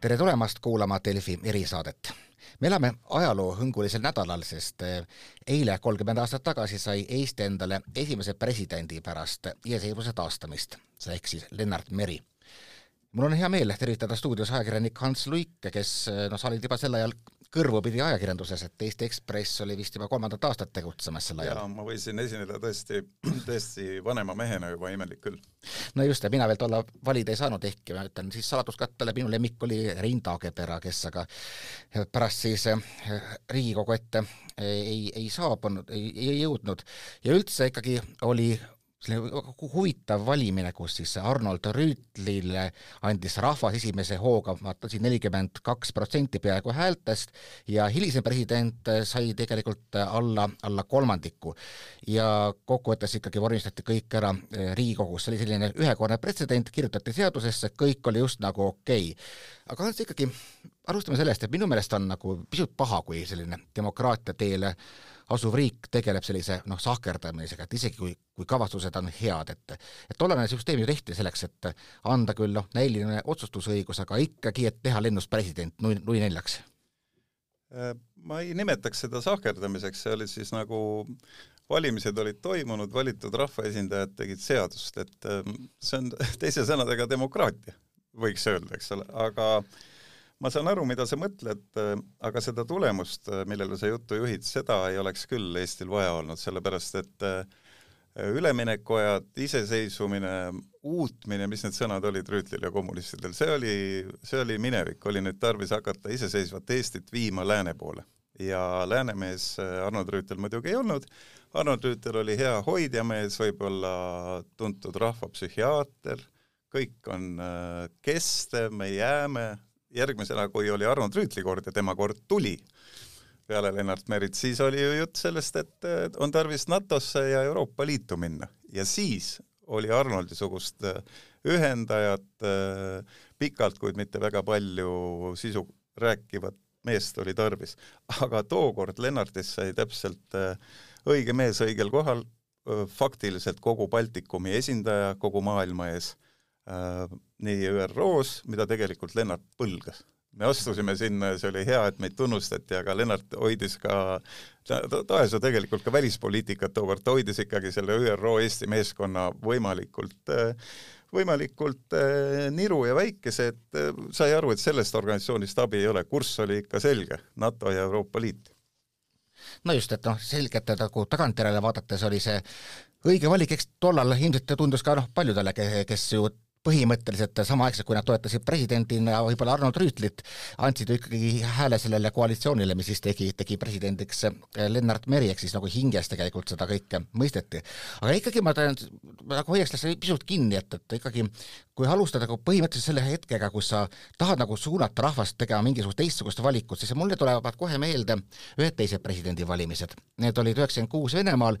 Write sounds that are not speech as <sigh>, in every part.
tere tulemast kuulama Delfi erisaadet. me elame ajaloo hõngulisel nädalal, sest eh, eile, kolmkümmend aastat tagasi, sai Eesti endale esimese presidendi pärast iseseisvuse taastamist, see ehk siis Lennart Meri. mul on hea meel tervitada stuudios ajakirjanik Hans Luike, kes eh, noh, sa olid juba sel ajal kõrvupidi ajakirjanduses, et Eesti Ekspress oli vist juba kolmandat aastat tegutsemas sel ajal. jaa, ma võisin esineda tõesti, <clears throat> tõesti vanema mehena juba, imelik küll. no just, ja mina veel tollal valida ei saanud, ehkki ma ütlen siis saladuskattele, minu lemmik oli Rein Taagepera, kes aga pärast siis eh, Riigikogu ette ei, ei saabunud, ei, ei jõudnud ja üldse ikkagi oli selline huvitav valimine, kus siis Arnold Rüütlile andis rahvas esimese hooga, vaatasin, nelikümmend kaks protsenti peaaegu häältest ja hilisem president sai tegelikult alla, alla kolmandiku. ja kokkuvõttes ikkagi vormistati kõik ära eh, Riigikogus, see oli selline ühekordne pretsedent, kirjutati seadusesse, kõik oli just nagu okei okay. aga Hans, ikkagi alustame sellest, et minu meelest on nagu pisut paha, kui selline demokraatia teele asuv riik tegeleb sellise noh, sahkerdamisega, et isegi kui, kui kavatsused on head, et et tollane süsteem ju tehti selleks, et anda küll noh, näiline otsustusõigus, aga ikkagi, et teha lennust president nui, nui neljaks. Äh, ma ei nimetaks seda sahkerdamiseks, see oli siis nagu valimised olid toimunud, valitud rahvaesindajad tegid seadust, et ähm, see on <laughs> teise sõnadega demokraatia, võiks öelda, eks ole, aga äh, ma saan aru, mida sa mõtled, äh, aga seda tulemust, äh, millele sa juttu juhid, seda ei oleks küll Eestil vaja olnud, sellepärast et äh, üleminekuajad, iseseisvumine, uutmine, mis need sõnad olid Rüütlil ja kommunistidel, see oli, see oli minevik, oli nüüd tarvis hakata iseseisvat Eestit viima lääne poole. ja läänemees Arnold Rüütel muidugi ei olnud, Arnold Rüütel oli hea hoidjamees, võib-olla tuntud rahvapsühhiaater, kõik on kestev, me jääme, järgmisena, kui oli Arnold Rüütli kord ja tema kord tuli peale Lennart Merit, siis oli ju jutt sellest, et on tarvis NATO-sse ja Euroopa Liitu minna ja siis oli Arnoldi-sugust äh, ühendajat äh, pikalt, kuid mitte väga palju sisu rääkivat meest oli tarvis. aga tookord Lennartist sai täpselt äh, õige mees õigel kohal, faktiliselt kogu Baltikumi esindaja kogu maailma ees nii ÜRO-s, mida tegelikult Lennart põlgas. me astusime sinna ja see oli hea, et meid tunnustati, aga Lennart hoidis ka, ta, ta, ajas ju tegelikult ka välispoliitikat tookord, ta hoidis ikkagi selle ÜRO Eesti meeskonna võimalikult võimalikult äh, niru ja väikese, et äh, sai aru, et sellest organisatsioonist abi ei ole, kurss oli ikka selge, NATO ja Euroopa Liit. No just, et noh, selgelt nagu tagantjärele vaadates oli see õige valik, eks tollal ilmselt tundus ka noh, paljudele, kes ju põhimõtteliselt samaaegselt, kui nad toetasid presidendina võib-olla Arnold Rüütlit, andsid ju ikkagi hääle sellele koalitsioonile, mis siis tegi, tegi presidendiks eh, Lennart Meri, ehk siis nagu hinges tegelikult seda kõike mõisteti. aga ikkagi ma teen, nagu hoiaks sellest pisut kinni, et, et ikkagi kui alustada nagu põhimõtteliselt selle hetkega, kus sa tahad nagu suunata rahvast tegema mingisugust teistsugust valikut, siis mulle tulevad kohe meelde ühed teised presidendivalimised. Need olid üheksakümmend kuus Venemaal,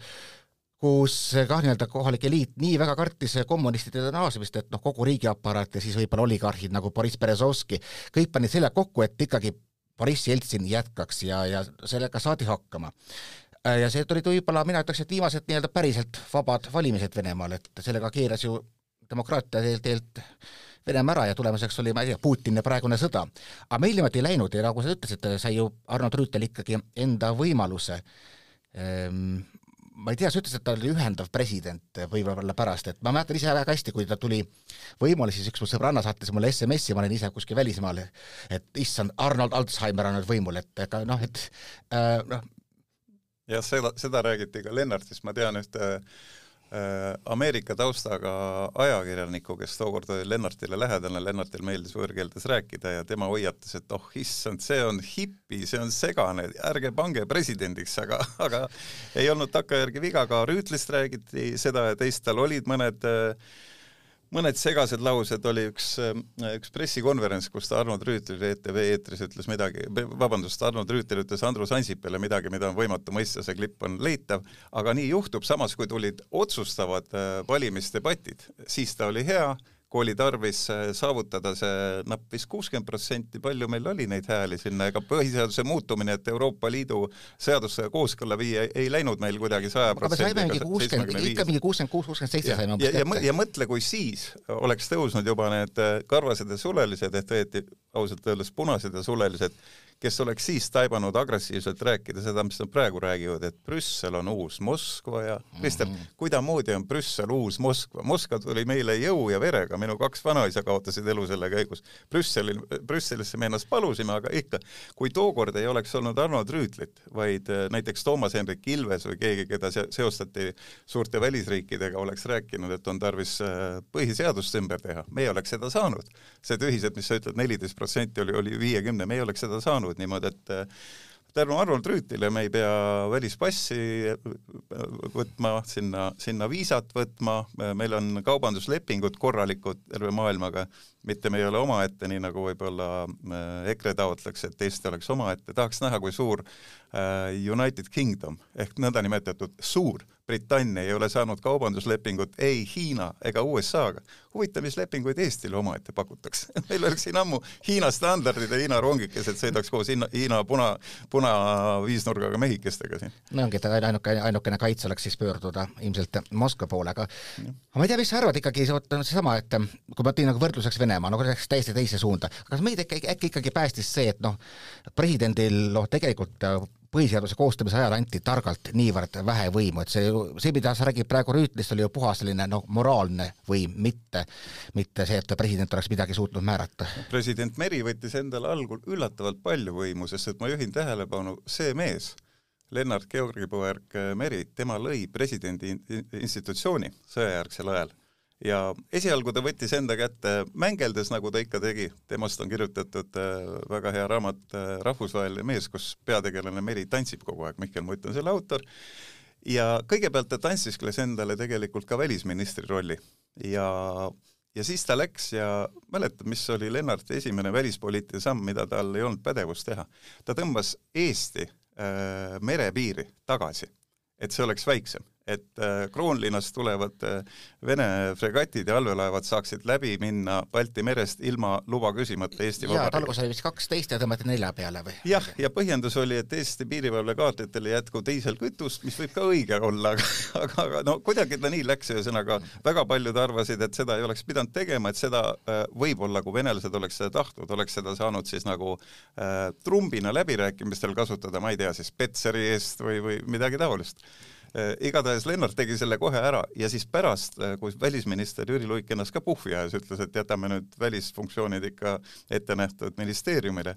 kus kah nii-öelda kohalik eliit nii väga kartis kommunistide naasmist, et noh, kogu riigiaparaat ja siis võib-olla oligarhid nagu Boriss Berezovski, kõik panid seljad kokku, et ikkagi Boriss Jeltsin jätkaks ja, ja sellega saadi hakkama. ja see olid võib-olla, mina ütleks, et viimased nii-öelda päriselt vabad valimised Venemaal, et sellega keeras ju demokraatia teelt, teelt Venemaa ära ja tulemuseks oli, ma ei tea, Putini praegune sõda. aga meil niimoodi ei läinud ja nagu sa ütlesid, sai ju Arnold Rüütel ikkagi enda võimaluse ehm, ma ei tea, sa ütlesid, et ta oli ühendav president võib-olla pärast, et ma mäletan ise väga hästi, kui ta tuli võimule, siis üks mu sõbranna saatis mulle SMS-i, ma olin ise kuskil välismaal, et issand, Arnold Alzheimer on nüüd võimul, et ega noh, et äh, noh. jah, seda, seda räägiti ka Lennartist, ma tean ühte äh, Ameerika taustaga ajakirjaniku, kes tookord oli Lennartile lähedane, Lennartil meeldis võõrkeeltes rääkida ja tema hoiatas, et oh issand, see on hipi, see on segane, ärge pange presidendiks, aga, aga ei olnud takkajärgi viga, ka Rüütlist räägiti seda ja teist, tal olid mõned äh, mõned segased laused, oli üks, äh, üks pressikonverents, kus ta Arnold Rüütel ETV eetris ütles midagi, vabandust, Arnold Rüütel ütles Andrus Ansipile midagi, mida on võimatu mõista, see klipp on leitav, aga nii juhtub, samas kui tulid otsustavad äh, valimisdebatid, siis ta oli hea, kui oli tarvis äh, saavutada see napp vist kuuskümmend protsenti, palju meil oli neid hääli sinna, ega põhiseaduse muutumine, et Euroopa Liidu seadusega kooskõlla viia, ei läinud meil kuidagi saja protsendiga. ikka mingi kuuskümmend kuus, kuuskümmend seitse saime umbes kätte. ja, mõtle, kui siis oleks tõusnud juba need äh, karvased ja sulelised, ehk õieti ausalt öeldes punased ja sulelised, kes oleks siis taibanud agressiivselt rääkida seda, mis nad praegu räägivad, et Brüssel on uus Moskva ja Krister mm -hmm., kuidamoodi on Brüssel uus Moskva? Moskva tuli meile jõu ja verega, minu kaks vanaisa kaotasid elu selle käigus. Brüsselil, Brüsselisse me ennast palusime, aga ikka, kui tookord ei oleks olnud Arnold Rüütlit, vaid äh, näiteks Toomas Hendrik Ilves või keegi, keda seostati suurte välisriikidega, oleks rääkinud, et on tarvis äh, põhiseadust ümber teha, meie oleks seda saanud. see tühised, mis sa ütled, neliteist protsenti oli, oli viiekümne, me ei oleks seda saanud saanud niimoodi, et äh, tänu Arnold Rüütile me ei pea välispassi äh, võtma, sinna, sinna viisat võtma, meil on kaubanduslepingud korralikud terve maailmaga, mitte me ei ole omaette, nii nagu võib-olla äh, EKRE taotleks, et Eesti oleks omaette, tahaks näha, kui suur United Kingdom ehk nõndanimetatud suur Britannia ei ole saanud kaubanduslepingut ei Hiina ega USA-ga. huvitav, mis lepinguid Eestile omaette pakutakse <laughs> meil oleks siin ammu Hiina standardid ja Hiina rongikesed sõidaks koos Hiina, Hiina puna, puna viisnurgaga mehikestega siin. no ongi, et ainuke, ainukene kaitse oleks siis pöörduda ilmselt Moskva poole, aga aga ma ei tea, mis sa arvad ikkagi, seesama, et kui ma tõin nagu võrdluseks Venemaa, nagu läks täiesti teise suunda, kas meid äkki, äkki ikkagi päästis see, et noh, presidendil noh, tegelikult põhiseaduse koostamise ajal anti targalt niivõrd vähe võimu, et see see, mida sa räägid praegu Rüütlist, oli ju puhas selline noh, moraalne võim, mitte, mitte see, et president oleks midagi suutnud määrata. president Meri võttis endale algul üllatavalt palju võimu, sest et ma juhin tähelepanu, see mees, Lennart Georgi poeg Meri, tema lõi presidendi institutsiooni sõjajärgsel ajal ja esialgu ta võttis enda kätte mängeldes, nagu ta ikka tegi, temast on kirjutatud äh, väga hea raamat äh, Rahvusvaheline mees, kus peategelane Meri tantsib kogu aeg, Mihkel Mutt on selle autor, ja kõigepealt ta tantsiskles endale tegelikult ka välisministri rolli. Ja ja siis ta läks ja mäletad, mis oli Lennarti esimene välispoliitiline samm, mida tal ei olnud pädevust teha? ta tõmbas Eesti äh, merepiiri tagasi, et see oleks väiksem et äh, Kroonlinnast tulevad äh, Vene fregatid ja allveelaevad saaksid läbi minna Balti merest ilma luba küsimata Eesti Vabariigis. alguses oli vist kaksteist ja tõmmati nelja peale või? jah, ja põhjendus oli, et Eesti piirivalvekaartlitel ei jätku diiselkütust, mis võib ka õige olla, <laughs> aga, aga, aga no kuidagi ta nii läks, ühesõnaga väga paljud arvasid, et seda ei oleks pidanud tegema, et seda äh, võib-olla, kui venelased oleks seda tahtnud, oleks seda saanud siis nagu äh, trumbina läbirääkimistel kasutada, ma ei tea, siis Petseri eest või, või midagi taolist igatahes Lennart tegi selle kohe ära ja siis pärast, äh, kui välisminister Jüri Luik ennast ka puhvi ajas, ütles, et jätame nüüd välisfunktsioonid ikka ette nähtud ministeeriumile,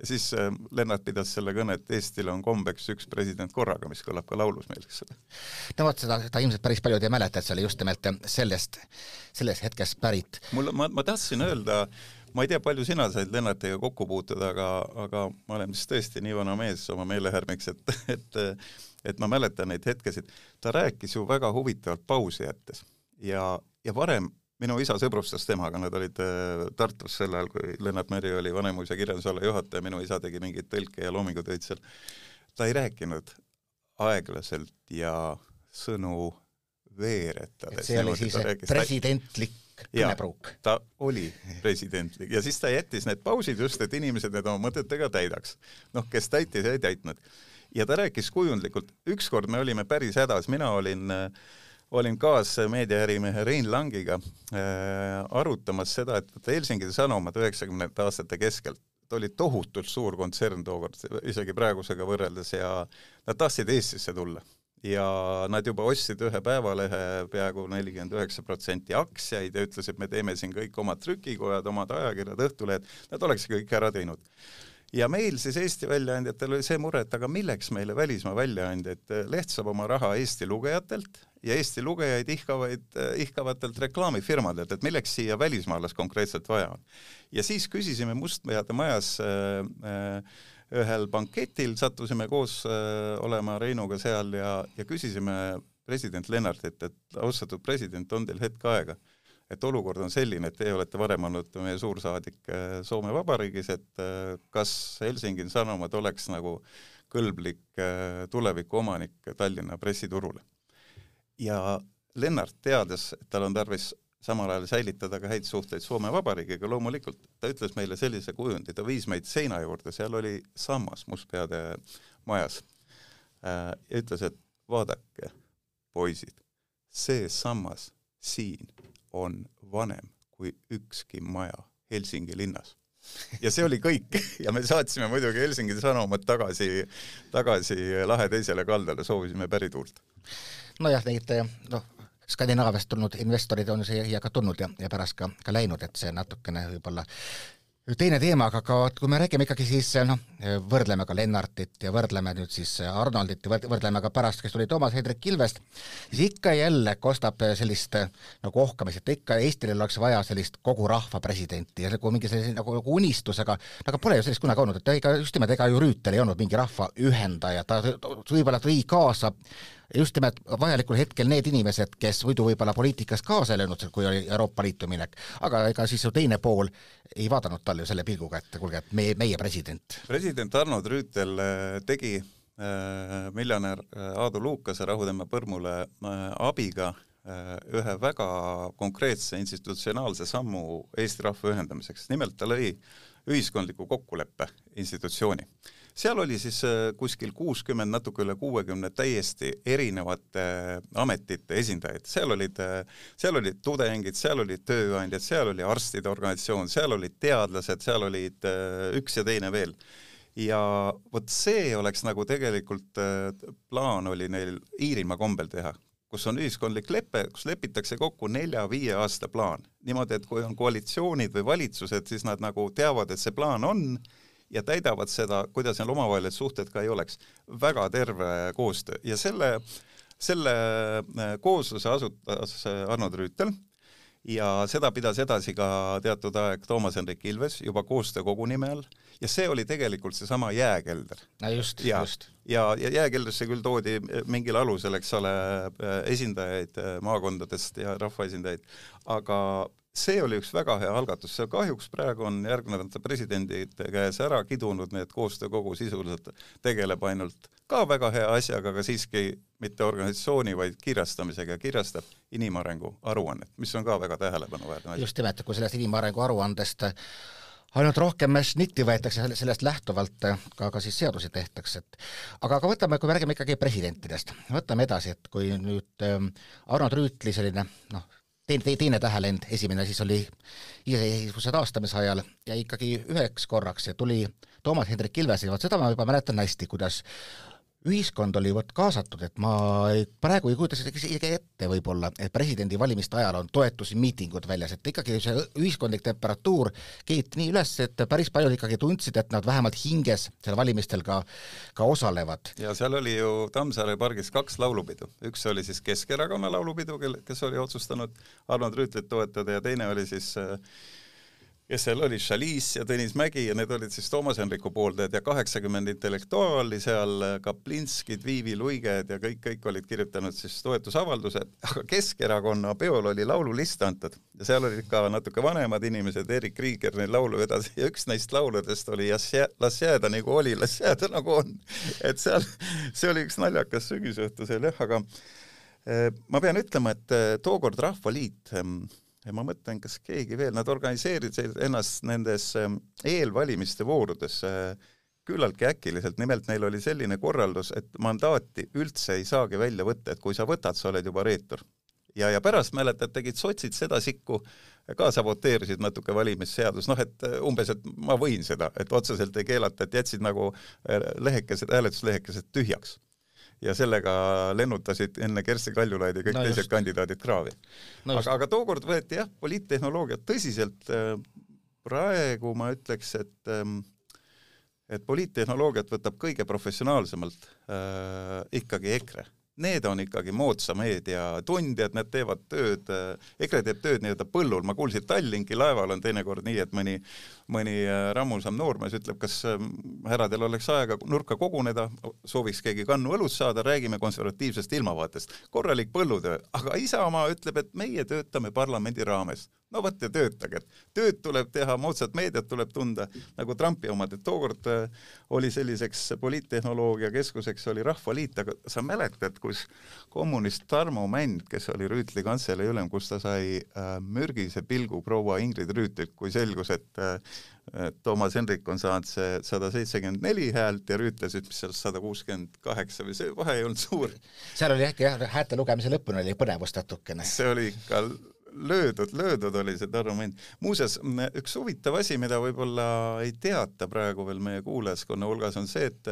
ja siis äh, Lennart pidas selle kõne, et Eestil on kombeks üks president korraga, mis kõlab ka laulus meil, eks ole. no vot, seda, seda ilmselt päris paljud ei mäleta, et see oli just nimelt sellest, sellest hetkest pärit. mul, ma, ma tahtsin öelda, ma ei tea, palju sina said Lennartiga kokku puutuda, aga, aga ma olen vist tõesti nii vana mees oma meelehärmiks, et, et et ma mäletan neid hetkesid, ta rääkis ju väga huvitavalt pausi jättes ja, ja varem minu isa sõbrustas temaga, nad olid äh, Tartus sel ajal, kui Lennart Meri oli Vanemuise kirjandusala juhataja, minu isa tegi mingeid tõlke ja loomingutöid seal. ta ei rääkinud aeglaselt ja sõnu veeretades. see oli siis presidentlik kõnepruuk. ta oli presidentlik ja siis ta jättis need pausid just, et inimesed need oma mõtetega täidaks. noh, kes täitis, ei täitnud ja ta rääkis kujundlikult, ükskord me olime päris hädas, mina olin äh, olin kaasmeediaärimehe Rein Langiga äh, arutamas seda, et Helsingi Sanomat üheksakümnendate aastate keskel, ta oli tohutult suur kontsern tookord, isegi praegusega võrreldes ja nad tahtsid Eestisse tulla. ja nad juba ostsid ühe päevalehe peaaegu nelikümmend üheksa protsenti aktsiaid ja ütlesid, me teeme siin kõik omad trükikojad, omad ajakirjad, Õhtulehed, nad oleks kõik ära teinud ja meil siis Eesti väljaandjatel oli see mure, et aga milleks meile välismaa väljaandjaid, leht saab oma raha Eesti lugejatelt ja Eesti lugejaid ihkavaid, ihkavatelt reklaamifirmadelt, et milleks siia välismaalast konkreetselt vaja on. ja siis küsisime Mustpeade majas äh, äh, ühel banketil, sattusime koos äh, olema Reinuga seal ja, ja küsisime president Lennartit, et austatud president, on teil hetk aega et olukord on selline, et teie olete varem olnud meie suursaadik äh, Soome Vabariigis, et äh, kas Helsingin Sanomat oleks nagu kõlblik äh, tulevikuomanik Tallinna pressiturule. ja Lennart, teades, et tal on tarvis samal ajal säilitada ka häid suhteid Soome Vabariigiga, loomulikult ta ütles meile sellise kujundi, ta viis meid seina juurde, seal oli sammas Mustpeade majas ja ütles, et vaadake, poisid, see sammas siin on vanem kui ükski maja Helsingi linnas. Ja see oli kõik. <laughs> Ja me saatsime muidugi Helsingi Sanomat tagasi, tagasi lahe teisele kaldale, soovisime pärituult. nojah, neid noh, Skandinaaviast tulnud investorid on siia ka tulnud ja, ja pärast ka, ka läinud, et see natukene võib-olla teine teema, aga ka kui me räägime ikkagi siis noh, võrdleme ka Lennartit ja võrdleme nüüd siis Arnoldit ja võrdleme ka pärast, kes tuli Toomas Hendrik Ilvest, siis ikka jälle kostab sellist nagu ohkamist, et ikka Eestil oleks vaja sellist kogu rahva presidenti ja nagu mingi sellise nagu, nagu unistus, aga aga pole ju sellist kunagi olnud, et ega just nimelt, ega ju Rüütel ei olnud mingi rahva ühendaja, ta võib-olla tõi kaasa just nimelt vajalikul hetkel need inimesed, kes muidu võib-olla poliitikas kaasa ei löönud, kui oli Euroopa Liitu minek, aga ega siis ju teine pool ei vaadanud talle selle pilguga, et kuulge, et meie, meie president. president Arnold Rüütel äh, tegi äh, miljonär äh, Aadu Luukase Rahutemma põrmule äh, abiga äh, ühe väga konkreetse institutsionaalse sammu Eesti rahva ühendamiseks, nimelt ta lõi ühiskondliku kokkuleppe institutsiooni seal oli siis äh, kuskil kuuskümmend, natuke üle kuuekümne täiesti erinevate äh, ametite esindajaid, seal olid, äh, seal olid tudengid, seal olid tööandjad, seal oli arstide organisatsioon, seal olid teadlased, seal olid üks ja teine veel ja vot see oleks nagu tegelikult plaan oli neil Iirimaa kombel teha, kus on ühiskondlik lepe, kus lepitakse kokku nelja-viie aasta plaan. niimoodi, et kui on koalitsioonid või valitsused, siis nad nagu teavad, et see plaan on ja täidavad seda, kuidas neil omavahelised suhted ka ei oleks. väga terve koostöö ja selle, selle äh, koosluse asutas äh, Arnold Rüütel ja seda pidas edasi ka teatud aeg Toomas Hendrik Ilves juba koostöökogu nime all ja see oli tegelikult seesama jääkelder. no just, just. ja, ja jääkeldrisse küll toodi mingil alusel, eks ole, äh, esindajaid maakondadest ja rahvaesindajaid, aga see oli üks väga hea algatus, see kahjuks praegu on järgnevate presidendide käes ära kidunud, nii et koostöökogu sisuliselt tegeleb ainult ka väga hea asjaga, aga siiski mitte organisatsiooni, vaid kirjastamisega ja kirjastab inimarengu aruannet, mis on ka väga tähelepanuväärne asi. just nimelt, kui sellest inimarengu aruandest ainult rohkem šnitti võetakse, sellest lähtuvalt ka, ka siis seadusi tehtakse, et aga, aga võtame, kui me räägime ikkagi presidentidest, võtame edasi, et kui nüüd ähm, Arnold Rüütli selline noh, teine, teine tähelend, esimene siis oli iseseisvuse taastamise ajal ja ikkagi üheks korraks ja tuli Toomas Hendrik Ilves ja vot seda ma juba mäletan hästi, kuidas ühiskond oli vot kaasatud, et ma praegu ei kujuta seda isegi ette võib-olla, et presidendivalimiste ajal on toetusmiitingud väljas, et ikkagi see ühiskondlik temperatuur keeti nii üles, et päris paljud ikkagi tundsid, et nad vähemalt hinges seal valimistel ka, ka osalevad. ja seal oli ju Tammsaare pargis kaks laulupidu, üks oli siis Keskerakonna laulupidu, kel, kes oli otsustanud Arnold Rüütlit toetada ja teine oli siis äh, kes seal oli, Chalice ja Tõnis Mägi ja need olid siis Toomas Hendriku pooldajad ja kaheksakümmend intellektuaali seal, Kaplinskid, Viivi Luiged ja kõik, kõik olid kirjutanud siis toetusavalduse, aga Keskerakonna peol oli laululist antud ja seal olid ka natuke vanemad inimesed, Erik Riiger neid laulu vedas ja üks neist lauludest oli Las jääda nagu oli, las jääda nagu on. et seal, see oli üks naljakas sügisõhtu seal jah, aga eh, ma pean ütlema, et eh, tookord Rahvaliit ehm, ja ma mõtlen, kas keegi veel, nad organiseerisid ennast nendes ähm, eelvalimiste voorudes äh, küllaltki äkiliselt, nimelt neil oli selline korraldus, et mandaati üldse ei saagi välja võtta, et kui sa võtad, sa oled juba reetur. ja, ja pärast mäletad, tegid sotsid seda sikku, ka saboteerisid natuke valimisseadust, noh et äh, umbes, et ma võin seda, et otseselt ei keelata, et jätsid nagu äh, lehekesed, hääletuslehekesed tühjaks ja sellega lennutasid enne Kersti Kaljulaidi kõik no teised just. kandidaadid kraavi no. aga, aga tookord võeti jah, poliittehnoloogiat tõsiselt, praegu ma ütleks, et ähm, et poliittehnoloogiat võtab kõige professionaalsemalt äh, ikkagi EKRE need on ikkagi moodsa meedia tundjad, need teevad tööd, EKRE teeb tööd nii-öelda põllul, ma kuulsin, Tallinki laeval on teinekord nii, et mõni, mõni äh, rammusam noormees ütleb, kas ähm, härradel oleks aega nurka koguneda, sooviks keegi kannu õlut saada, räägime konservatiivsest ilmavaatest. korralik põllutöö, aga Isamaa ütleb, et meie töötame parlamendi raames. No vot ja töötage, et tööd tuleb teha, moodsat meediat tuleb tunda, nagu Trumpi omad, et tookord äh, oli selliseks poliittehnoloogia keskuseks oli Rahvaliit, aga sa mäletad, kus kommunist Tarmo Mänd, kes oli Rüütli kantselei ülem, kus ta sai äh, mürgise pilgu proua Ingrid Rüütlilt, kui selgus, et äh, Toomas Hendrik on saanud see sada seitsekümmend neli häält ja siis, mis seal sada kuuskümmend kaheksa või see vahe ei olnud suur. seal oli jah, häälte lugemise lõpuni oli põnevust natukene. see oli ikka löödud, löödud oli see argument. muuseas, üks huvitav asi, mida võib-olla ei teata praegu veel meie kuulajaskonna hulgas, on see, et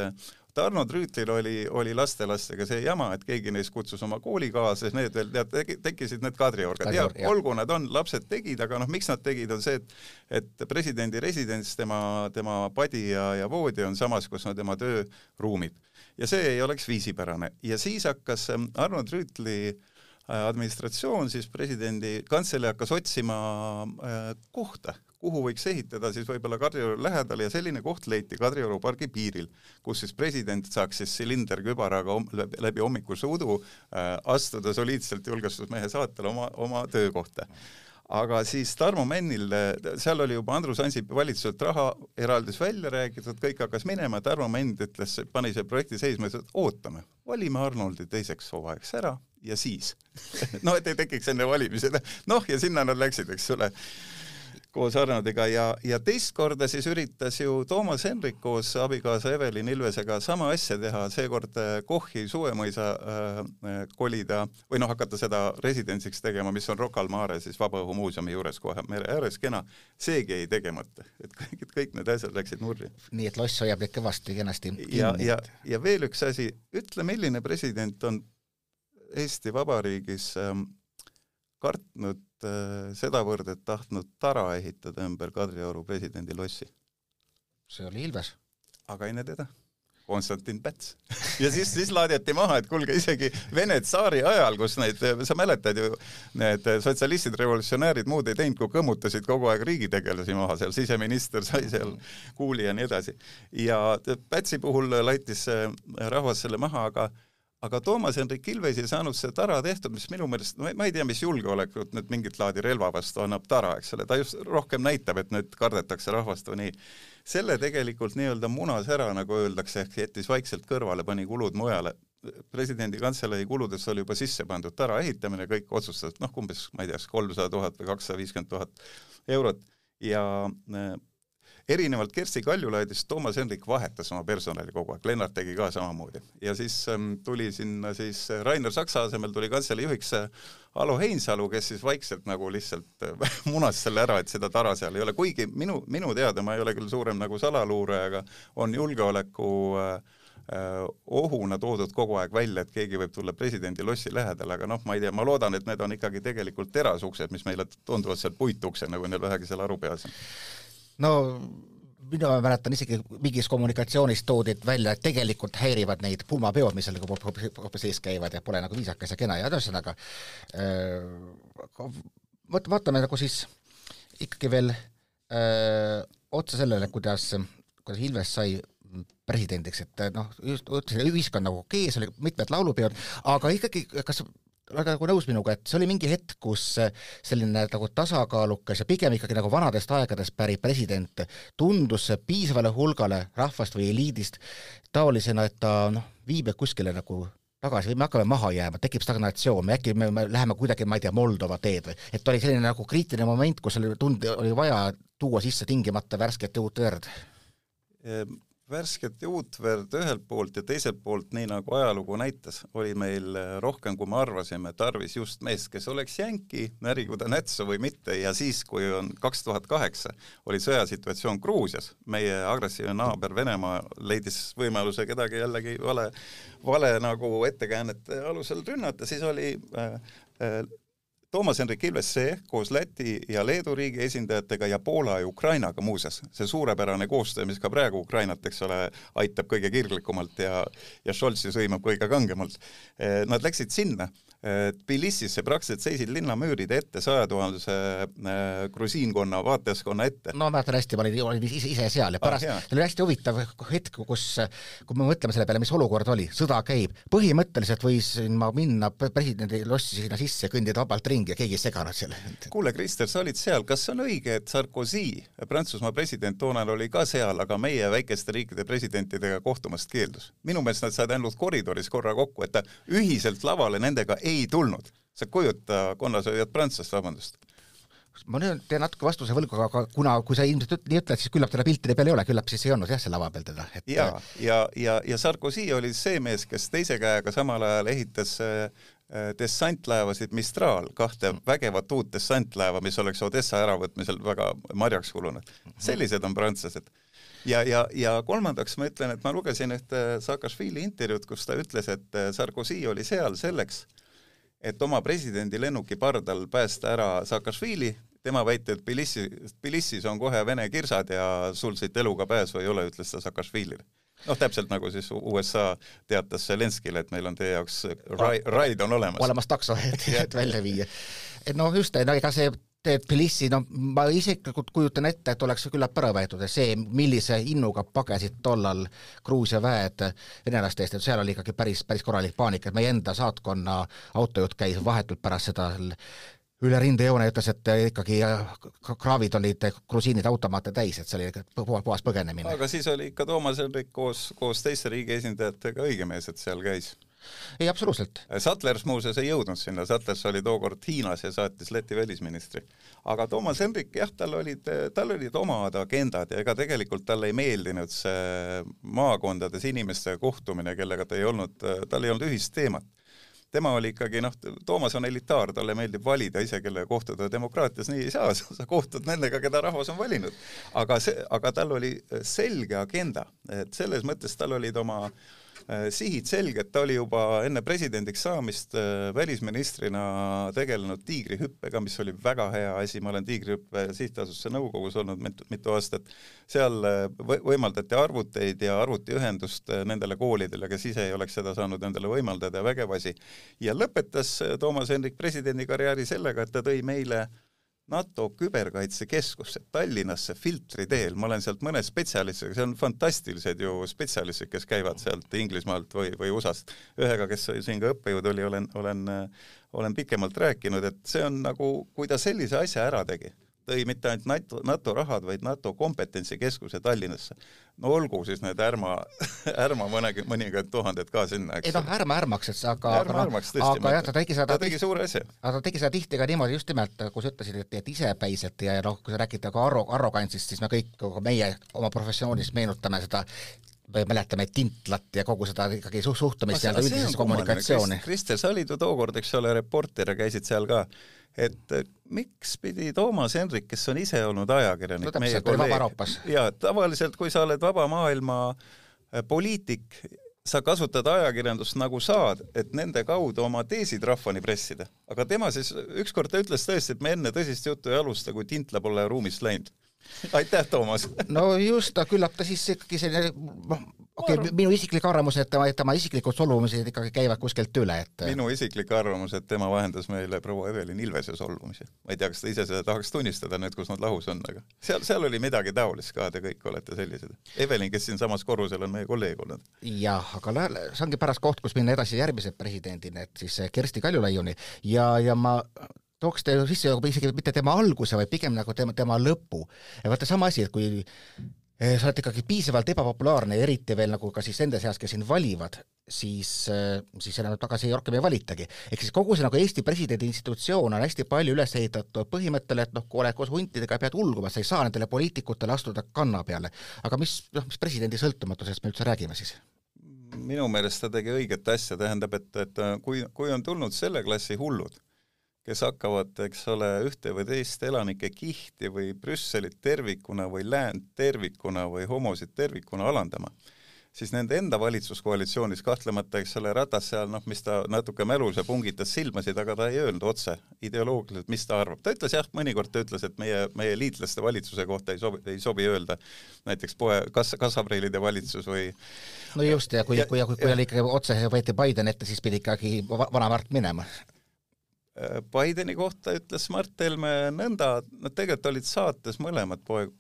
et Arnold Rüütlil oli, oli lastelastega see jama, et keegi neist kutsus oma koolikaaslasi, need veel tead, tekkisid need kadriorgad ja olgu nad on, lapsed tegid, aga noh, miks nad tegid, on see, et et presidendi residents, tema, tema padi ja, ja voodi on samas, kus on tema tööruumid. ja see ei oleks viisipärane ja siis hakkas Arnold Rüütli äh, Äh, administratsioon, siis presidendi kantselei hakkas otsima äh, kohta, kuhu võiks ehitada siis võib-olla Kadrioru lähedal ja selline koht leiti Kadrioru pargi piiril, kus siis president saaks siis silinderkübaraga läbi, läbi hommikuse udu äh, astuda soliidselt julgestusmehe saatel oma, oma töökohta. Aga siis Tarmo Männil, seal oli juba Andrus Ansipi valitsuselt raha eraldis välja räägitud, kõik hakkas minema, Tarmo Mänd ütles, pani selle projekti seisma, ütles, et ootame, valime Arnoldi teiseks hooajaks ära ja siis? <laughs> No et ei tekiks enne valimisi, noh ja sinna nad läksid, eks ole koos Arnoldiga ja, ja teist korda siis üritas ju Toomas Hendrik koos abikaasa Evelin Ilvesega sama asja teha, seekord äh, Kochi suvemõisa äh, äh, kolida või noh, hakata seda residentsiks tegema, mis on Rocca al Mare siis Vabaõhumuuseumi juures kohe mere ääres, kena. seegi jäi tegemata, et kõik, kõik need asjad läksid nurri. nii et loss hoiab ikka kõvasti kenasti ja, ja, ja veel üks asi, ütle, milline president on Eesti Vabariigis ähm, kartnud äh, sedavõrd, et tahtnud tara ehitada ümber Kadrioru presidendi lossi. see oli Ilves. aga enne teda Konstantin Päts. <laughs> ja siis, siis laaditi maha, et kuulge, isegi Vene tsaari ajal, kus neid, sa mäletad ju, need sotsialistid, revolutsionäärid muud ei teinud, kui kõmmutasid kogu aeg riigitegelasi maha, seal siseminister sai seal kuuli ja nii edasi. ja Pätsi puhul laitis rahvas selle maha, aga aga Toomas Hendrik Ilves ei saanud seda tara tehtud, mis minu meelest, ma ei tea, mis julgeolekut nüüd mingit laadi relva vastu annab tara, eks ole, ta just rohkem näitab, et nüüd kardetakse rahvast või nii. selle tegelikult nii-öelda munas ära, nagu öeldakse, ehk jättis vaikselt kõrvale, pani kulud mujale. presidendi kantselei kuludesse oli juba sisse pandud tara ehitamine, kõik otsustasid, noh, umbes, ma ei tea, kas kolmsada tuhat või kakssada viiskümmend tuhat eurot ja erinevalt Kersti Kaljulaidist Toomas Hendrik vahetas oma personali kogu aeg, Lennart tegi ka samamoodi. ja siis ähm, tuli sinna siis äh, Rainer Saksa asemel tuli kantselei juhiks äh, Alo Heinsalu, kes siis vaikselt nagu lihtsalt äh, <laughs> munas selle ära, et seda tara seal ei ole, kuigi minu, minu teada, ma ei ole küll suurem nagu salaluuraja, aga on julgeoleku äh, ohuna toodud kogu aeg välja, et keegi võib tulla presidendi lossi lähedale, aga noh, ma ei tea, ma loodan, et need on ikkagi tegelikult terasuksed, mis meile tunduvad seal puituksena, kui neil vähegi seal aru peas on no mina mäletan isegi mingis kommunikatsioonis toodi välja, et tegelikult häirivad neid pulmapeod, mis seal hoopis ees käivad ja pole nagu viisakas ja kena ja ühesõnaga vot vaatame nagu siis ikkagi veel öö, otsa sellele, kuidas, kuidas Ilves sai presidendiks, et noh, just ütlesin, ühiskond nagu okei okay,, see oli mitmed laulupeod, aga ikkagi, kas väga nagu nõus minuga, et see oli mingi hetk, kus selline nagu tasakaalukas ja pigem ikkagi nagu vanadest aegadest pärit president tundus piisavale hulgale rahvast või eliidist taolisena, et ta noh, viib kuskile nagu tagasi või me hakkame maha jääma, tekib stagnatsioon, me äkki me, me läheme kuidagi, ma ei tea, Moldova teed või, et oli selline nagu kriitiline moment, kus oli tund-, oli vaja tuua sisse tingimata värsket uut verd. Ehm, värsket ja uut verd ühelt poolt ja teiselt poolt, nii nagu ajalugu näitas, oli meil eh, rohkem, kui me arvasime, tarvis just meest, kes oleks jänki, närigu ta nätsu või mitte ja siis, kui on kaks tuhat kaheksa, oli sõjasituatsioon Gruusias, meie agressiivne naaber Venemaa leidis võimaluse kedagi jällegi vale, vale nagu ettekäänete alusel rünnata, siis oli äh, äh, Toomas Hendrik Ilves koos Läti ja Leedu riigi esindajatega ja Poola ja Ukrainaga muuseas, see suurepärane koostöö, mis ka praegu Ukrainat, eks ole, aitab kõige kirglikumalt ja ja Scholzi sõimab kõige kangemalt. Nad läksid sinna, Tbilisis sa praktiliselt seisid linnamüüride ette sajatuhandese äh, grusiinkonna, vaatajaskonna ette. no ma mäletan hästi, ma olin, olin ise, seal ja pärast ah,, see oli hästi huvitav hetk, kus, kui me mõtleme selle peale, mis olukord oli, sõda käib, põhimõtteliselt võisin ma minna presidendi lossi sinna sisse, kõndida vabalt ringi ja keegi ei seganud seal. kuule, Krister, sa olid seal, kas on õige, et Sarkozy, Prantsusmaa president toonal oli ka seal, aga meie väikeste riikide presidentidega kohtumast keeldus? minu meelest nad said ainult koridoris korra kokku, et ta ühiselt lavale nendega ei tulnud. sa kujuta, konnasööjat prantslast, vabandust ma nüüd teen natuke vastuse võlgu, aga kuna, kui sa ilmselt üt, nii ütled, siis küllap teda piltide peal ei ole, küllap siis ei olnud jah, seal lava peal teda, et ja, ja, ja, ja Sarkozy oli see mees, kes teise käega samal ajal ehitas äh, dessantlaevasid Mistral, kahte mm. vägevat uut dessantlaeva, mis oleks Odessa äravõtmisel väga marjaks kulunud. Mhm. sellised on prantslased. ja, ja, ja kolmandaks ma ütlen, et ma lugesin ühte Saakašvili intervjuud, kus ta ütles, et Sarkozy oli seal selleks, et oma presidendi lennuki pardal päästa ära Saakašvili, tema väitel Tbilisi, Tbilisis on kohe Vene kirsad ja sul siit eluga pääsu ei ole, ütles ta Saakašvilile. noh, täpselt nagu siis USA teatas Zelenskile, et meil on teie jaoks rai-, raid on olemas. olemas takso, et, et välja viia. et noh, just, no ega see Tbilisi, no ma isiklikult kujutan ette, et oleks küllap ära võetud ja see, millise innuga pagesid tollal Gruusia väed venelaste eest, et seal oli ikkagi päris, päris korralik paanika, et meie enda saatkonna autojuht käis vahetult pärast seda üle rindejoone ütles, et ikkagi kraavid olid grusiinide automaate täis, et see oli puhas, puhas põgenemine. aga siis oli ikka Toomas Hendrik koos, koos teiste riigi esindajatega õige mees, et seal käis ei, absoluutselt. Satlers muuseas ei jõudnud sinna, Satlers oli tookord Hiinas ja saatis Läti välisministri. aga Toomas Hendrik, jah, tal olid, tal olid omad agendad ja ega tegelikult talle ei meeldinud see maakondades inimestega kohtumine, kellega ta ei olnud, tal ei olnud ühist teemat tema oli ikkagi noh, Toomas on elitaar, talle meeldib valida ise, kellega kohtuda, demokraatias nii ei saa, <laughs> sa kohtud nendega, keda rahvas on valinud. aga see, aga tal oli selge agenda, et selles mõttes tal olid oma Äh, sihid selged, ta oli juba enne presidendiks saamist äh, välisministrina tegelenud tiigrihüppega, mis oli väga hea asi, ma olen tiigrihüppe sihtasutuse nõukogus olnud mitu, mitu aastat, seal äh, võimaldati arvuteid ja arvutiühendust nendele koolidele, kes ise ei oleks seda saanud endale võimaldada vägev asi. ja lõpetas Toomas Hendrik presidendi karjääri sellega, et ta tõi meile äh, NATO küberkaitsekeskusse Tallinnasse filtri teel, ma olen sealt mõne spetsialistiga, see on fantastilised ju spetsialistid, kes käivad sealt Inglismaalt või, või USA-st. ühega, kes siin ka õppejõud oli, olen, olen, olen pikemalt rääkinud, et see on nagu, kui ta sellise asja ära tegi tõi mitte ainult NATO, NATO rahad, vaid NATO kompetentsikeskuse Tallinnasse. no olgu siis need ärma, <laughs> ärma mõnegi, mõningad tuhanded ka sinna, eks. ei noh, ärma ärmaks, et aga ärma ärmaks tõesti. aga jah, ta tegi seda ta tegi suure asja. aga ta tegi seda tihti ka niimoodi just nimelt, kui sa ütlesid, et, et isepäiselt ja noh, kui sa räägid ka arro-, arrogantsist, siis me kõik, meie oma professioonis meenutame seda me mäletame Tintlat ja kogu seda ikkagi suhtumist nii-öelda üldisesse kommunikatsiooni. Kristel, sa olid ju tookord, eks ole, reporter ja käisid seal ka et miks pidi Toomas Hendrik, kes on ise olnud ajakirjanik no,, meie kolleeg, ja tavaliselt, kui sa oled vaba maailma äh, poliitik, sa kasutad ajakirjandust nagu saad, et nende kaudu oma teesid rahvani pressida. aga tema siis, ükskord ta ütles tõesti, et me enne tõsist juttu ei alusta, kui Tintla pole ruumist läinud aitäh, Toomas! no just, küllap ta siis ikkagi selline noh, okei okay,, minu isiklik arvamus, et tema, tema isiklikud solvumised ikkagi käivad kuskilt üle, et minu isiklik arvamus, et tema vahendas meile proua Evelin Ilvese solvumisi. ma ei tea, kas ta ise seda tahaks tunnistada nüüd, kus nad lahus on, aga seal, seal oli midagi taolist ka, te kõik olete sellised. Evelin, kes siinsamas korrusel on meie kolleeg olnud. jah, aga see ongi paras koht, kus minna edasi järgmise presidendini, et siis Kersti Kaljulaiuni ja, ja ma tooks te sisse isegi mitte tema alguse, vaid pigem nagu tema, tema lõpu. ja vaata sama asi, et kui eh, sa oled ikkagi piisavalt ebapopulaarne, eriti veel nagu ka siis nende seas, kes sind valivad, siis, eh, siis enam tagasi rohkem ei valitagi. ehk siis kogu see nagu Eesti presidendi institutsioon on hästi palju üles ehitatud põhimõttele, et noh, kui oled koos huntidega, pead ulguma, sa ei saa nendele poliitikutele astuda kanna peale. aga mis, noh, mis presidendi sõltumatusest me üldse räägime siis? minu meelest ta tegi õiget asja, tähendab, et, et kui, kui on tulnud selle klassi hullud kes hakkavad, eks ole, ühte või teist elanike kihti või Brüsselit tervikuna või läänt tervikuna või homosid tervikuna alandama, siis nende enda valitsuskoalitsioonis kahtlemata, eks ole, Ratas seal noh, mis ta natuke mälus ja pungitas silmasid, aga ta ei öelnud otse ideoloogiliselt, mis ta arvab. ta ütles jah, mõnikord ta ütles, et meie, meie liitlaste valitsuse kohta ei sobi, ei sobi öelda näiteks poe, kas, kassapreilide valitsus või no just, ja kui, kui, kui, kui oli ikkagi otse võeti Biden ette, siis pidi ikkagi vana Mart minema Bideni kohta ütles Mart Helme nõnda, nad tegelikult olid saates mõlemad poeg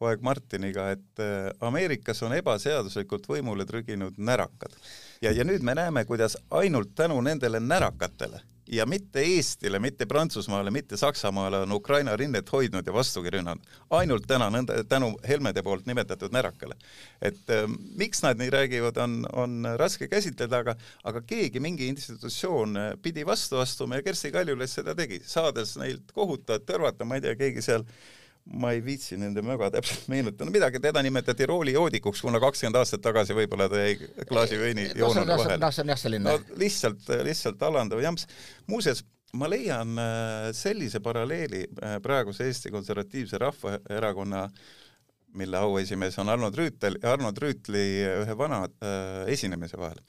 poeg Martiniga, et äh, Ameerikas on ebaseaduslikult võimule trüginud närakad. ja, ja nüüd me näeme, kuidas ainult tänu nendele närakatele ja mitte Eestile, mitte Prantsusmaale, mitte Saksamaale on Ukraina rinnet hoidnud ja vastugi rünnanud. ainult täna nõnda, tänu Helmede poolt nimetatud närakale. et äh, miks nad nii räägivad, on, on raske käsitleda, aga aga keegi, mingi institutsioon äh, pidi vastu astuma ja Kersti Kaljulaid seda tegi, saades neilt kohutajat tõrvata, ma ei tea, keegi seal äh, ma ei viitsi nende möga täpselt meenutada, midagi, teda nimetati rooli joodikuks, kuna kakskümmend aastat tagasi võib-olla ta jäi klaasi veini joonud vahele. noh, see on jah selline no lihtsalt, lihtsalt alandav jamps. muuseas, ma leian äh, sellise paralleeli äh, praeguse Eesti Konservatiivse Rahvaerakonna mille auesimees on Arnold Rüütel ja Arnold Rüütli ühe vana äh, esinemise vahel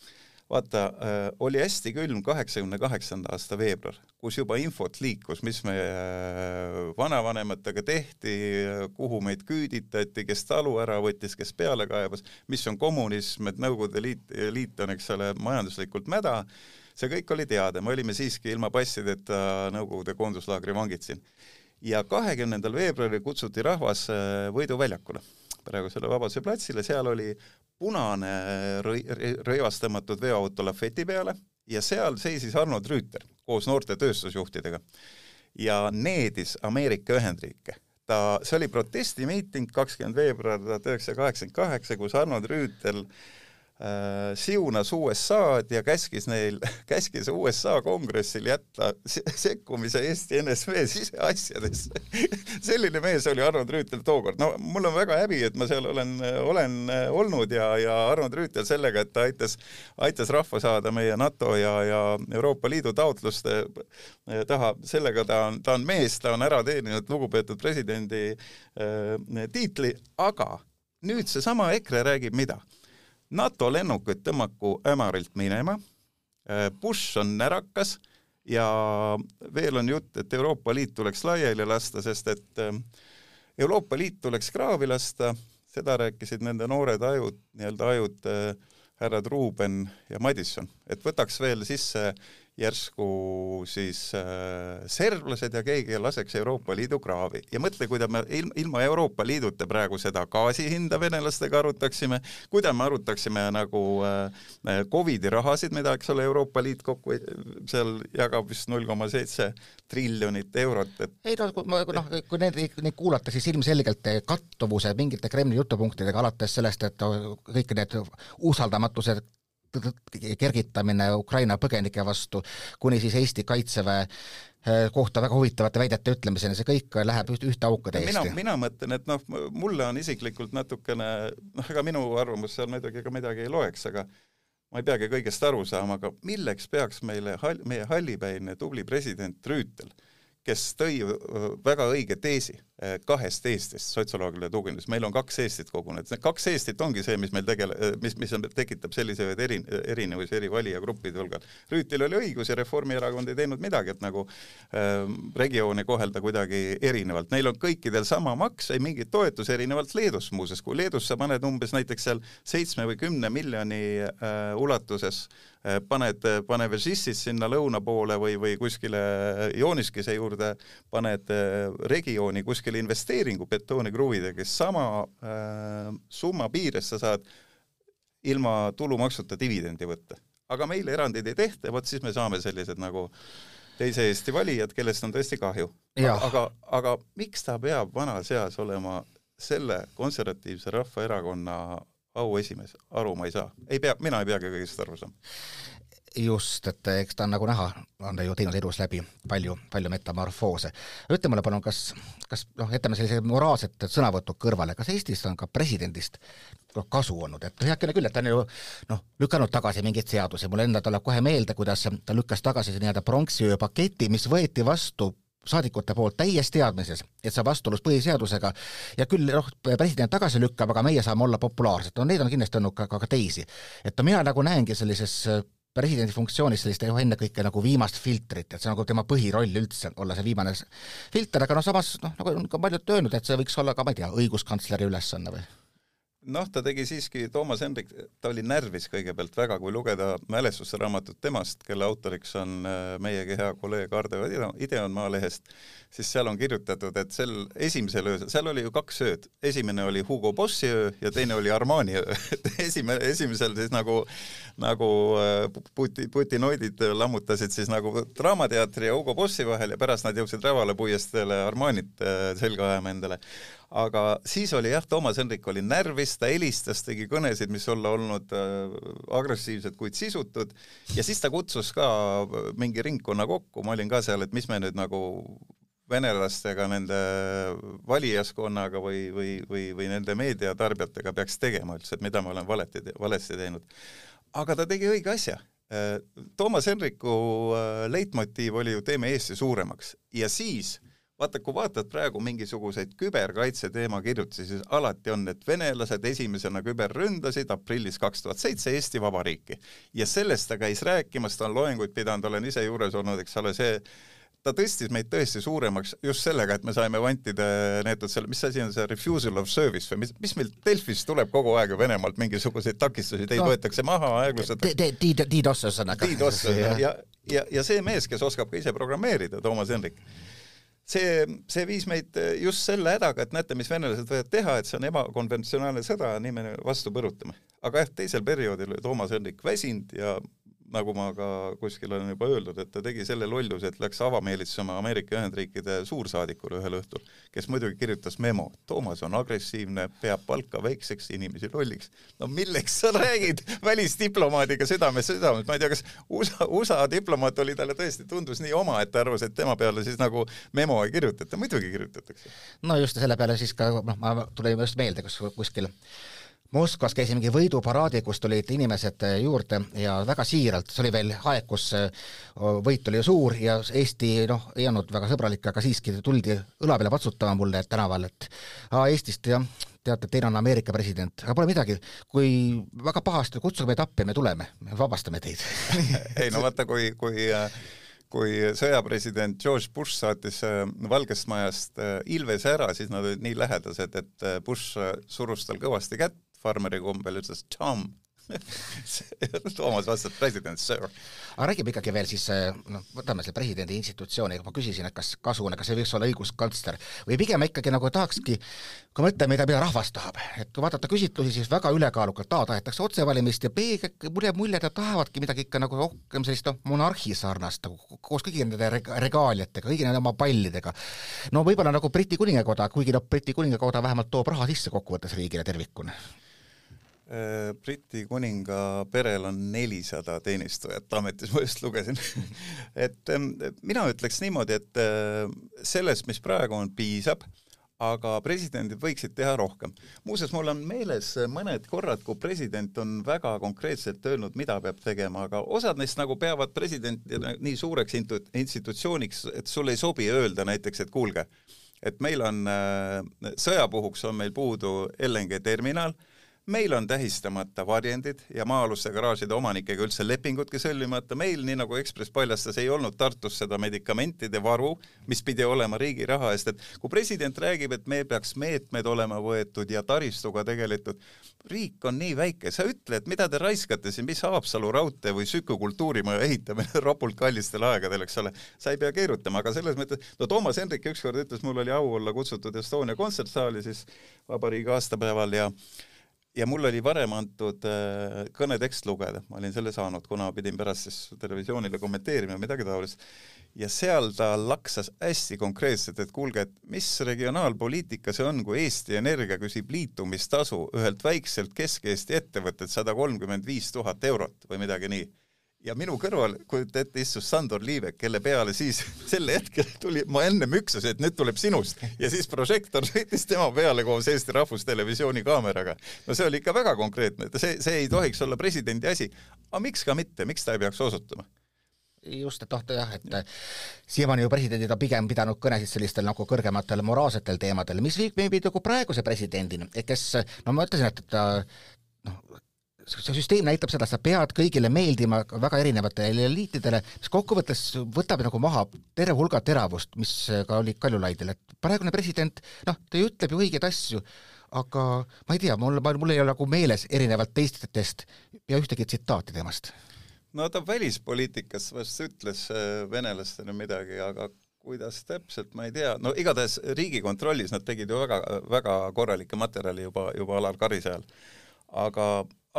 vaata äh,, oli hästi külm kaheksakümne kaheksanda aasta veebruar, kus juba infot liikus, mis meie äh, vanavanematega tehti, kuhu meid küüditati, kes talu ära võttis, kes peale kaebas, mis on kommunism, et Nõukogude Liit, liit on, eks ole, majanduslikult mäda, see kõik oli teada, me olime siiski ilma passideta Nõukogude koonduslaagri vangid siin. ja kahekümnendal veebruaril kutsuti rahvas äh, Võidu väljakule praegusele Vabaduse platsile, seal oli punane rõi-, rõivas tõmmatud veoauto lafeti peale ja seal seisis Arnold Rüütel koos noorte tööstusjuhtidega ja needis Ameerika Ühendriike. ta, see oli protestimiiting kakskümmend veebruar tuhat üheksasada kaheksakümmend kaheksa, kus Arnold Rüütel äh, siunas USA-d ja käskis neil, <laughs> käskis USA kongressil jätta sekkumise Eesti NSV siseasjadesse <laughs> selline mees oli Arnold Rüütel tookord. no mul on väga häbi, et ma seal olen, olen olnud ja, ja Arnold Rüütel sellega, et ta aitas, aitas rahva saada meie NATO ja, ja Euroopa Liidu taotluste äh, taha, sellega ta on, ta on mees, ta on ära teeninud lugupeetud presidendi äh, tiitli, aga nüüd seesama EKRE räägib mida? NATO lennukid tõmmaku Ämarilt minema, äh, Bush on närakas ja veel on jutt, et Euroopa Liit tuleks laiali lasta, sest et äh, Euroopa Liit tuleks kraavi lasta, seda rääkisid nende noored ajud, nii-öelda ajud äh, härrad Ruuben ja Madisson, et võtaks veel sisse järsku siis äh, serblased ja keegi laseks Euroopa Liidu kraavi. ja mõtle, kui me ilma Euroopa Liiduta praegu seda gaasi hinda venelastega arutaksime, kuidas me arutaksime nagu äh, Covidi rahasid, mida, eks ole, Euroopa Liit kokku seal jagab vist null koma seitse triljonit eurot, et ei no kui ma noh, kui need, neid kuulata, siis ilmselgelt kattuvused mingite Kremli jutupunktidega, alates sellest, et kõik need usaldamatused kergitamine Ukraina põgenike vastu, kuni siis Eesti Kaitseväe eh, kohta väga huvitavate väidete ütlemiseni, see kõik läheb üht, ühte auka täiesti. mina, mina mõtlen, et noh, mulle on isiklikult natukene, noh, ega minu arvamus seal muidugi ka midagi ei loeks, aga ma ei peagi kõigest aru saama, aga milleks peaks meile hall, meie hallipäine tubli president Rüütel, kes tõi väga õige teesi kahest Eestist sotsioloogile tuginedes, meil on kaks Eestit kogunenud, need kaks Eestit ongi see, mis meil tegele-, eh, mis, mis on, tekitab selliseid eri, erinevusi eri valijagruppide hulgal. Rüütil oli õigus ja Reformierakond ei teinud midagi, et nagu äh, regioone kohelda kuidagi erinevalt, neil on kõikidel sama maks, ei mingit toetust, erinevalt Leedust muuseas, kui Leedus sa paned umbes näiteks seal seitsme või kümne miljoni äh, ulatuses äh, paned, pane Vežissis sinna lõuna poole või, või kuskile Jooniskise juurde, paned regiooni kuskile kuskile investeeringu betoonikruvide, kes sama äh, summa piires sa saad ilma tulumaksuta dividendi võtta. aga meile erandeid ei tehta, vot siis me saame sellised nagu teise Eesti valijad, kellest on tõesti kahju. aga, aga miks ta peab vanas eas olema selle konservatiivse rahvaerakonna auesimees, aru ma ei saa. ei pea, mina ei peagi kõigest aru saama just, et eks ta on nagu näha, on ta ju teinud elus läbi palju, palju metamorfoose. ütle mulle palun, kas, kas noh, jätame sellise moraalsed sõnavõtud kõrvale, kas Eestis on ka presidendist noh, kasu olnud, et heakene küll, et ta on ju noh, lükanud tagasi mingeid seadusi, mulle endale tuleb kohe meelde, kuidas ta lükkas tagasi nii-öelda pronksiöö paketi, mis võeti vastu saadikute poolt täies teadmises, et see on vastuolus põhiseadusega. Ja küll noh, president tagasi lükkab, aga meie saame olla populaarsed, no neid on kindlasti olnud ka, ka, ka teisi. et no mina nagu näengi sellises presidendi funktsioonis sellist ju ennekõike nagu viimast filtrit, et see on nagu tema põhiroll üldse, olla see viimane filter, aga noh, samas noh, nagu on ka paljud öelnud, et see võiks olla ka, ma ei tea, õiguskantsleri ülesanne või noh, ta tegi siiski, Toomas Hendrik, ta oli närvis kõigepealt väga, kui lugeda mälestusraamatut temast, kelle autoriks on äh, meiegi hea kolleeg Ardo Ideon Maalehest, siis seal on kirjutatud, et sel esimesel öösel, seal oli ju kaks ööd, esimene oli Hugo Bossi öö ja teine oli Armani öö. <laughs> Et esimene, esimesel siis nagu, nagu äh, puti, putinoidid lammutasid siis nagu Draamateatri ja Hugo Bossi vahel ja pärast nad jõudsid Rävala puiesteele Armanit äh, selga ajama endale aga siis oli jah, Toomas Hendrik oli närvis, ta helistas, tegi kõnesid, mis olla olnud äh, agressiivsed, kuid sisutud, ja siis ta kutsus ka mingi ringkonna kokku, ma olin ka seal, et mis me nüüd nagu venelastega, nende valijaskonnaga või, või, või, või nende meediatarbijatega peaks tegema üldse, et mida me oleme valeti, valesti teinud. aga ta tegi õige asja. Äh, Toomas Hendriku äh, leitmotiiv oli ju teeme Eesti suuremaks ja siis äh, vaata, kui vaatad praegu mingisuguseid küberkaitse teema kirjutisi, siis alati on, et venelased esimesena küberründasid aprillis kaks tuhat seitse Eesti Vabariiki. ja sellest ta käis rääkimas, ta on loenguid pidanud, olen ise juures olnud, eks ole, see ta tõstis meid tõesti suuremaks just sellega, et me saime vantida neetud selle, mis asi on see refusal of service või mis, mis meil Delfis tuleb kogu aeg ju Venemaalt mingisuguseid takistusi, teid no, võetakse maha aeglaselt. DDoS ühesõnaga. DDoS ja, ja, ja, ja see mees, kes oskab ka ise programmeerida, Toomas Hendrik see, see viis meid just selle hädaga, et näete, mis venelased võivad teha, et see on ebakonventsionaalne sõda, nii me vastu põrutame. aga jah, teisel perioodil oli Toomas Hendrik väsinud ja nagu ma ka kuskil olen juba öeldud, et ta tegi selle lolluse, et läks avameelitsema Ameerika Ühendriikide suursaadikule ühel õhtul, kes muidugi kirjutas memo, Toomas on agressiivne, peab palka väikseks, inimesi lolliks. no milleks sa räägid välisdiplomaadiga südames südames, ma ei tea, kas USA, USA diplomaat oli talle tõesti, tundus nii oma, et ta arvas, et tema peale siis nagu memo ei kirjutata, muidugi kirjutatakse. no just selle peale siis ka, noh, ma tulin just meelde, kus kuskil Moskvas käis mingi võiduparaadi, kus tulid inimesed juurde ja väga siiralt, see oli veel aeg, kus võit oli ju suur ja Eesti noh, ei olnud väga sõbralik, aga siiski tuldi õla peale patsutama mulle tänaval, et aa, Eestist jah, teate, teil on Ameerika president, aga pole midagi, kui väga pahasti, kutsuge meid appi, me tuleme, me vabastame teid. <laughs> Ei no vaata, kui, kui kui sõjapresident George Bush saatis Valgest Majast Ilvese ära, siis nad olid nii lähedased, et Bush surus tal kõvasti kätt farmeri kombel ütles Tom <laughs> Toomas vastas president, sir. aga räägime ikkagi veel siis, eh, noh, võtame selle presidendi institutsiooni, ma küsisin, et kas kasune, kas see võiks olla õiguskantsler või pigem ikkagi nagu tahakski, kui mõtleme, mida, mida rahvas tahab, et kui vaadata küsitlusi, siis väga ülekaalukalt A tahetakse otsevalimist ja B, mul jääb mulje, et nad tahavadki midagi ikka nagu rohkem sellist noh, monarhi sarnast nagu koos kõigi nende regaaliatega, kõigi nende oma pallidega. no võib-olla nagu Briti kuningakoda, kuigi noh, Briti kuningakoda vähemalt toob raha sisse kokkuvõttes riigile tervikuna Äh, Briti kuninga perel on nelisada teenistujat ametis, ma just lugesin <laughs> et ähm, mina ütleks niimoodi, et äh, sellest, mis praegu on, piisab, aga presidendid võiksid teha rohkem. muuseas, mul on meeles mõned korrad, kui president on väga konkreetselt öelnud, mida peab tegema, aga osad neist nagu peavad presidenti nii suureks institutsiooniks, et sul ei sobi öelda näiteks, et kuulge, et meil on äh, sõjapuhuks on meil puudu LNG terminal meil on tähistamata varjendid ja maa-aluste garaažide omanikega üldse lepingudki sõlmimata, meil, nii nagu Ekspress paljastas, ei olnud Tartus seda medikamentide varu, mis pidi olema riigi raha eest, et kui president räägib, et meil peaks meetmed olema võetud ja taristuga tegeletud, riik on nii väike, sa ütle, et mida te raiskate siin, mis Haapsalu raudtee või Süku kultuurimaja ehitamine <laughs> ropult kallistel aegadel, eks ole, sa ei pea keerutama, aga selles mõttes, no Toomas Hendrik ükskord ütles, mul oli au olla kutsutud Estonia kontsertsaali siis vabariigi aastapäeval ja ja mul oli varem antud äh, kõnetekst lugeda, ma olin selle saanud, kuna pidin pärast siis televisioonile kommenteerima midagi taolist, ja seal ta laksas hästi konkreetselt, et kuulge, et mis regionaalpoliitika see on, kui Eesti Energia küsib liitumistasu ühelt väikselt Kesk-Eesti ettevõttelt sada kolmkümmend viis tuhat eurot või midagi nii ja minu kõrval, kujuta ette, istus Sandor Liivek, kelle peale siis <laughs> sel hetkel tuli, ma ennem üksasin, et nüüd tuleb sinust ja siis prožektor sõitis tema peale koos Eesti Rahvustelevisiooni kaameraga. no see oli ikka väga konkreetne, et see, see ei tohiks olla presidendi asi. aga miks ka mitte, miks ta ei peaks osutama? just, et noh, jah, et siiamaani ju presidendid on pigem pidanud kõnesid sellistel nagu kõrgematel moraalsetel teemadel, mis viib meid nagu praeguse presidendini, kes no ma ütlesin, et ta noh, see süsteem näitab seda, sa pead kõigile meeldima väga erinevatele eliitidele, mis kokkuvõttes võtab nagu maha terve hulga teravust, mis ka oli Kaljulaidil, et praegune president, noh, ta ju ütleb ju õigeid asju, aga ma ei tea, mul, mul ei ole nagu meeles erinevalt teistest ja ühtegi tsitaati temast no ta välispoliitikas vast ütles äh, venelastele midagi, aga kuidas täpselt, ma ei tea, no igatahes Riigikontrollis nad tegid ju väga, väga korralikke materjali juba, juba Alar Karise ajal. aga,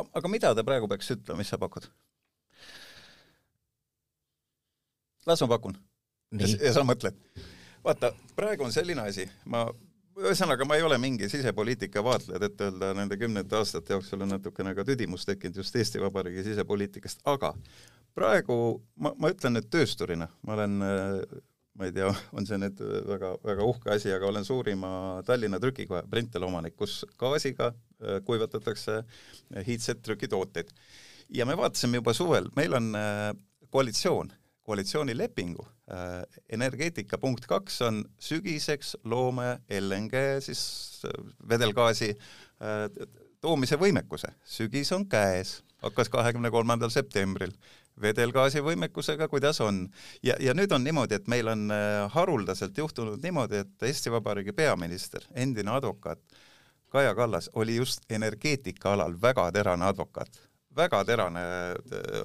aga mida ta praegu peaks ütlema, mis sa pakud? las ma pakun. ja, ja sa mõtled. vaata, praegu on selline asi, ma ühesõnaga, ma ei ole mingi sisepoliitika vaatleja, et öelda nende kümnete aastate jooksul on natukene ka tüdimus tekkinud just Eesti Vabariigi sisepoliitikast, aga praegu ma, ma ütlen nüüd töösturina, ma olen ma ei tea, <laughs> on see nüüd väga, väga uhke asi, aga olen suurima Tallinna trükikoja Printel omanik, kus gaasiga äh, kuivatatakse heatset trükitooteid. ja me vaatasime juba suvel, meil on äh, koalitsioon koalitsioonilepingu äh, energeetika punkt kaks on sügiseks loome LNG siis äh, vedelgaasi äh, toomise võimekuse. sügis on käes, hakkas kahekümne kolmandal septembril. Vedelgaasi võimekusega, kuidas on? ja, ja nüüd on niimoodi, et meil on haruldaselt juhtunud niimoodi, et Eesti Vabariigi peaminister, endine advokaat Kaja Kallas oli just energeetika alal väga terane advokaat väga terane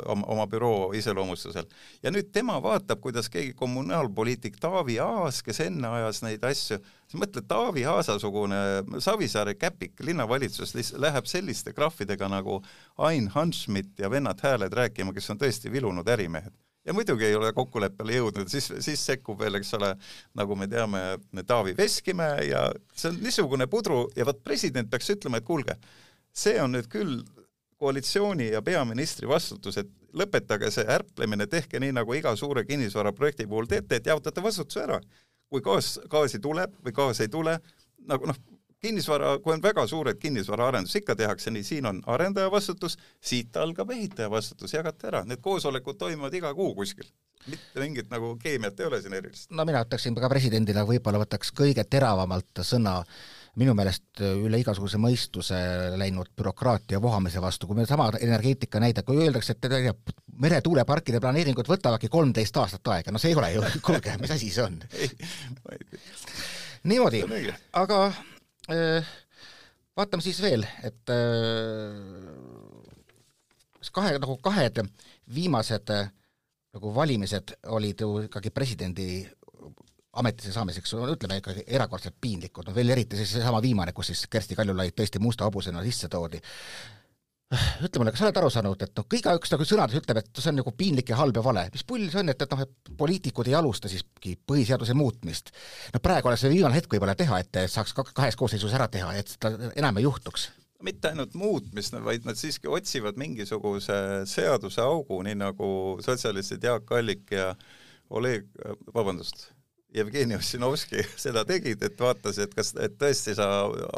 oma, oma büroo iseloomustusel. ja nüüd tema vaatab, kuidas keegi kommunaalpoliitik Taavi Aas, kes enne ajas neid asju, siis mõtle, Taavi Aasa-sugune Savisaare käpik linnavalitsus läheb selliste krahvidega nagu Ain Hanschmidt ja vennad hääled rääkima, kes on tõesti vilunud ärimehed ja muidugi ei ole kokkuleppele jõudnud, siis, siis sekkub veel, eks ole, nagu me teame, Taavi Veskimäe ja see on niisugune pudru ja vot president peaks ütlema, et kuulge, see on nüüd küll koalitsiooni ja peaministri vastutus, et lõpetage see ärplemine, tehke nii, nagu iga suure kinnisvaraprojekti puhul teete, et jaotate vastutuse ära. kui gaas, gaasi tuleb või gaas ei tule, nagu noh, kinnisvara, kui on väga suured kinnisvaraarendus, ikka tehakse nii, siin on arendaja vastutus, siit algab ehitaja vastutus, jagate ära, need koosolekud toimuvad iga kuu kuskil. mitte mingit nagu keemiat ei ole siin erilist. no mina ütleksin ka presidendina võib-olla võtaks kõige teravamalt sõna äh, minu meelest üle igasuguse mõistuse läinud bürokraatia vohamise vastu, kui me sama energeetika näide, kui öeldakse, et meretuuleparkide planeeringud võtavadki kolmteist aastat aega, no see ei ole ju, <laughs> kuulge, mis asi see on? <laughs> niimoodi, aga äh, vaatame siis veel, et äh, kahe, nagu kahed viimased äh, nagu valimised olid ju ikkagi presidendi ametisse saamiseks ütleme ikkagi erakordselt piinlikud, no veel eriti siis seesama viimane, kus siis Kersti Kaljulaid tõesti musta hobusena sisse toodi. ütle mulle, kas sa oled aru saanud, et noh, igaüks nagu sõnades ütleb, et see on nagu piinlik ja halb ja vale, mis pull see on, et, et noh, et poliitikud ei alusta siiski põhiseaduse muutmist. no praegu oleks see viimane hetk võib-olla teha, et saaks kahes koosseisus ära teha, et seda enam ei juhtuks mitte ainult muutmist, vaid nad siiski otsivad mingisuguse seaduseaugu, nii nagu sotsialistid Jaak Allik ja Oleg, vabandust, Jevgeni Ossinovski <laughs> seda tegid, et vaatas, et kas, et tõesti sa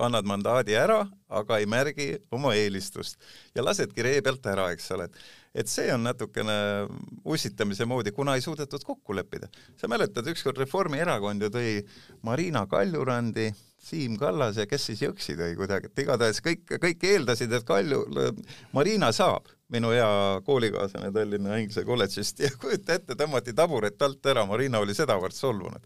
annad mandaadi ära, aga ei märgi oma eelistust. Ja lasedki ree pealt ära, eks ole, et et see on natukene ussitamise moodi, kuna ei suudetud kokku leppida. sa mäletad, ükskord Reformierakond ju tõi Marina Kaljurandi, Siim Kallas ja kes siis Jõksi tõi kuidagi, et igatahes kõik, kõik eeldasid, et Kalju, Marina saab minu hea koolikaaslane Tallinna Inglise kolledžist ja kujuta ette, tõmmati taburet alt ära, Marina oli sedavõrd solvunud.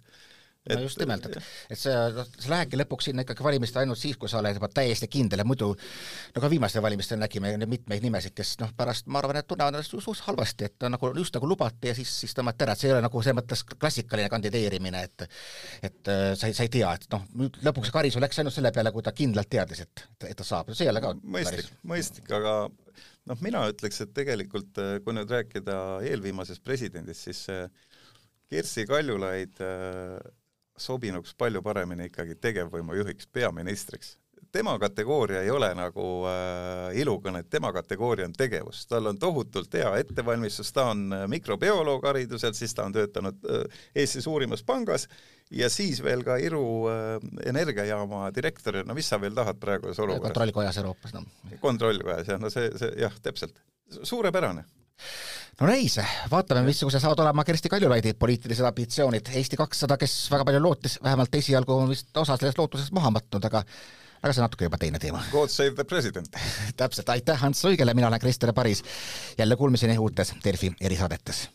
Et, no just nimelt, et, et sa, noh, sa lähedki lõpuks sinna ikkagi valimiste ainult siis, kui sa oled juba täiesti kindel ja muidu no ka viimastel valimistel nägime mitmeid nimesid, kes noh, pärast ma arvan, et tunnevad ennast suht halvasti, et nagu just nagu lubati ja siis, siis tõmmati ära, et see ei ole nagu selles mõttes klassikaline kandideerimine, et et äh, sa ei, sa ei tea, et noh, lõpuks Karisu läks ainult selle peale, kui ta kindlalt teadis, et, et ta saab, see ei ole ka mõistlik, mõistlik, aga noh, mina ütleks, et tegelikult äh, kui nüüd rääkida eelviimasest presidendist, siis Kersti Kaljulaid äh, sobinuks palju paremini ikkagi tegevvõimu juhiks, peaministriks. tema kategooria ei ole nagu äh, ilukõned, tema kategooria on tegevus, tal on tohutult hea ettevalmistus, ta on äh, mikrobioloog hariduselt, siis ta on töötanud äh, Eesti suurimas pangas ja siis veel ka Iru äh, energiajaama direktorina, no mis sa veel tahad praeguses olukorras? kontrollkojas Euroopas, noh. kontrollkojas jah, no see, see jah, täpselt, suurepärane no näis, vaatame, missugused saavad olema Kersti Kaljulaidi poliitilised ambitsioonid. Eesti kakssada, kes väga palju lootis, vähemalt esialgu on vist osa sellest lootusest maha matnud, aga aga see on natuke juba teine teema. God save the president <laughs> täpselt, aitäh Ants Õigele, mina olen Krister Paris. jälle kuulmiseni uutes Delfi erisaadetes